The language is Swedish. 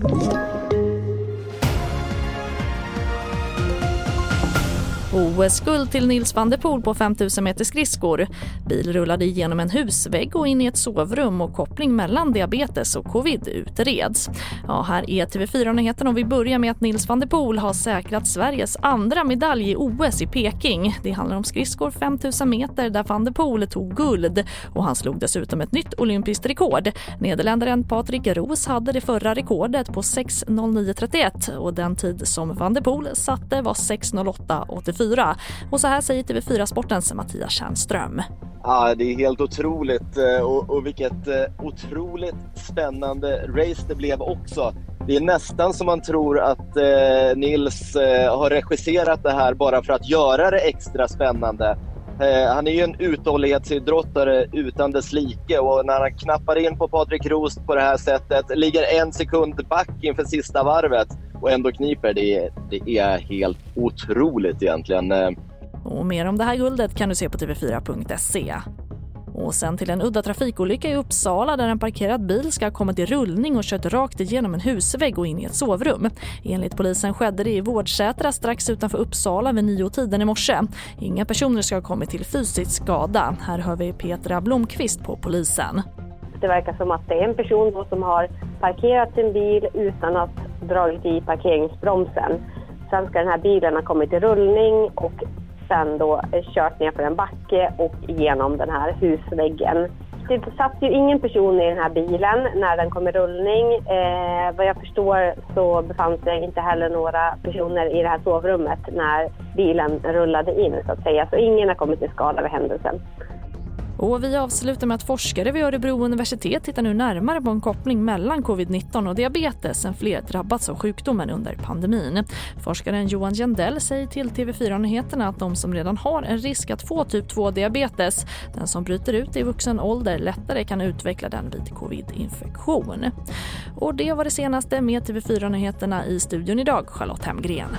you OS-guld till Nils van der Poel på 5000 meter skridskor. Bil rullade genom en husvägg och in i ett sovrum och koppling mellan diabetes och covid utreds. Ja, här är TV4 Nyheterna. och vi börjar med att Nils van der Poel har säkrat Sveriges andra medalj i OS i Peking. Det handlar om skridskor 5000 meter där van der Poel tog guld och han slog dessutom ett nytt olympiskt rekord. Nederländaren Patrik Roos hade det förra rekordet på 6.09.31 och den tid som van der Poel satte var 6.08.84 4. Och så här säger TV4 Sportens Mattias Tjärnström. Ja, det är helt otroligt eh, och, och vilket eh, otroligt spännande race det blev också. Det är nästan som man tror att eh, Nils eh, har regisserat det här bara för att göra det extra spännande. Eh, han är ju en uthållighetsidrottare utan dess like och när han knappar in på Patrik Rost på det här sättet, ligger en sekund back inför sista varvet och ändå kniper, det, det är helt otroligt egentligen. Eh, och mer om det här guldet kan du se på tv4.se. Och sen till en udda trafikolycka i Uppsala där en parkerad bil ska ha kommit i rullning och kört rakt igenom en husvägg och in i ett sovrum. Enligt polisen skedde det i Vårdsätra strax utanför Uppsala vid nio tiden i morse. Inga personer ska ha kommit till fysisk skada. Här hör vi Petra Blomqvist på polisen. Det verkar som att det är en person som har parkerat sin bil utan att dragit i parkeringsbromsen. Sen ska den här bilen ha kommit i rullning och sen då kört ner för en backe och genom den här husväggen. Det satt ju ingen person i den här bilen när den kom i rullning. Eh, vad jag förstår så befann sig inte heller några personer i det här sovrummet när bilen rullade in så att säga. Så ingen har kommit till skada vid händelsen. Och vi avslutar med att forskare vid Örebro universitet tittar nu närmare på en koppling mellan covid-19 och diabetes sen fler drabbats av sjukdomen under pandemin. Forskaren Johan Jendell säger till TV4 Nyheterna att de som redan har en risk att få typ 2-diabetes, den som bryter ut i vuxen ålder lättare kan utveckla den vid covid-infektion. Och det var det senaste med TV4 Nyheterna i studion idag, Charlotte Hemgren.